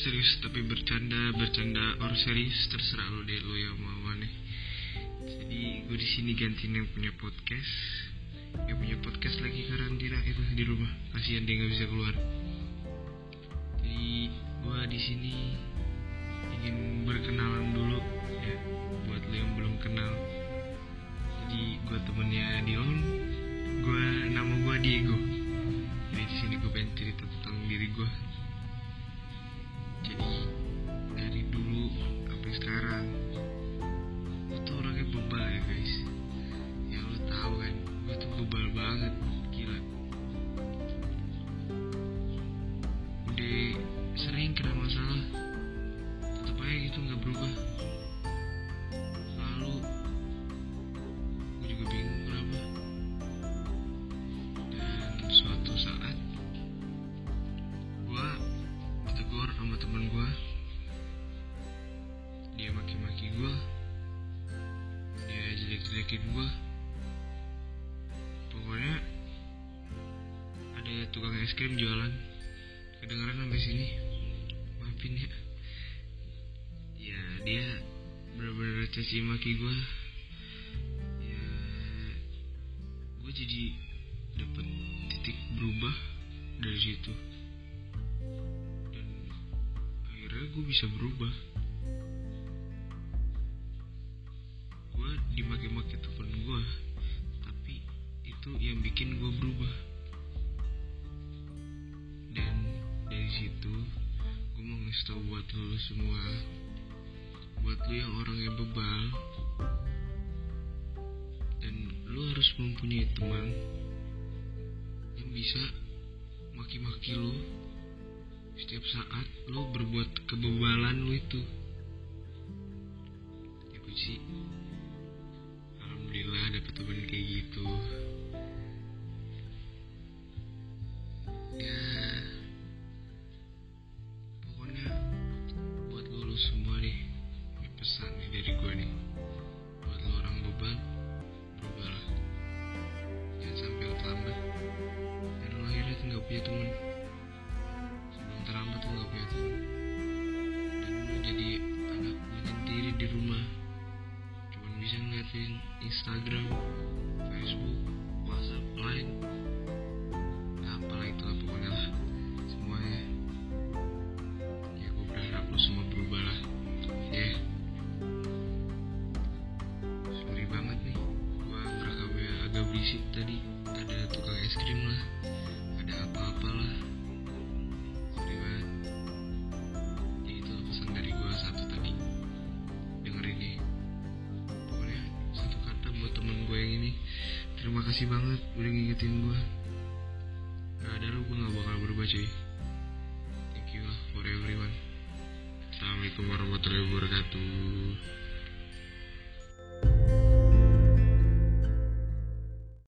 serius tapi bercanda bercanda or serius terserah lo deh lo yang mau aneh jadi gue di sini gantiin yang punya podcast yang punya podcast lagi karantina itu di rumah. Kasihan dia nggak bisa keluar. Jadi gue di sini ingin berkenalan dulu ya buat lo yang belum kenal. Jadi gue temennya Dion gue nama gue Diego jelek-jelekin gue pokoknya ada tukang es krim jualan. Kedengeran sampai sini? Maafin ya. Ya dia bener-bener caci maki gue ya gue jadi dapet titik berubah dari situ. Dan akhirnya gue bisa berubah dimaki-maki temen gue tapi itu yang bikin gue berubah. Dan dari situ gue mau ngasih tau buat lo semua. Buat lo yang orangnya bebal. Dan lo harus mempunyai teman yang bisa maki-maki lo setiap saat lo berbuat kebebalan lo itu. Ya sih temen kayak gitu. Ya pokoknya buat lo, semua nih pesan nih dari gue nih buat lo orang beban berubahlah. Jangan sampai lo terlambat. Dan lo akhirnya nggak punya temen. Sebelum terlambat lo nggak punya temen. Dan lo jadi anak menyendiri di rumah ngeliatin Instagram Facebook WhatsApp Line. Nah, apalah itu lah pokoknya lah semuanya. Ya gue berharap lo semua berubah lah. Ya sorry banget nih gue agak berisik tadi. Ada tukang es krim lah terima kasih banget udah ngingetin gue gak ada lu gue gak bakal berubah cuy thank you lah for everyone. Assalamualaikum warahmatullahi wabarakatuh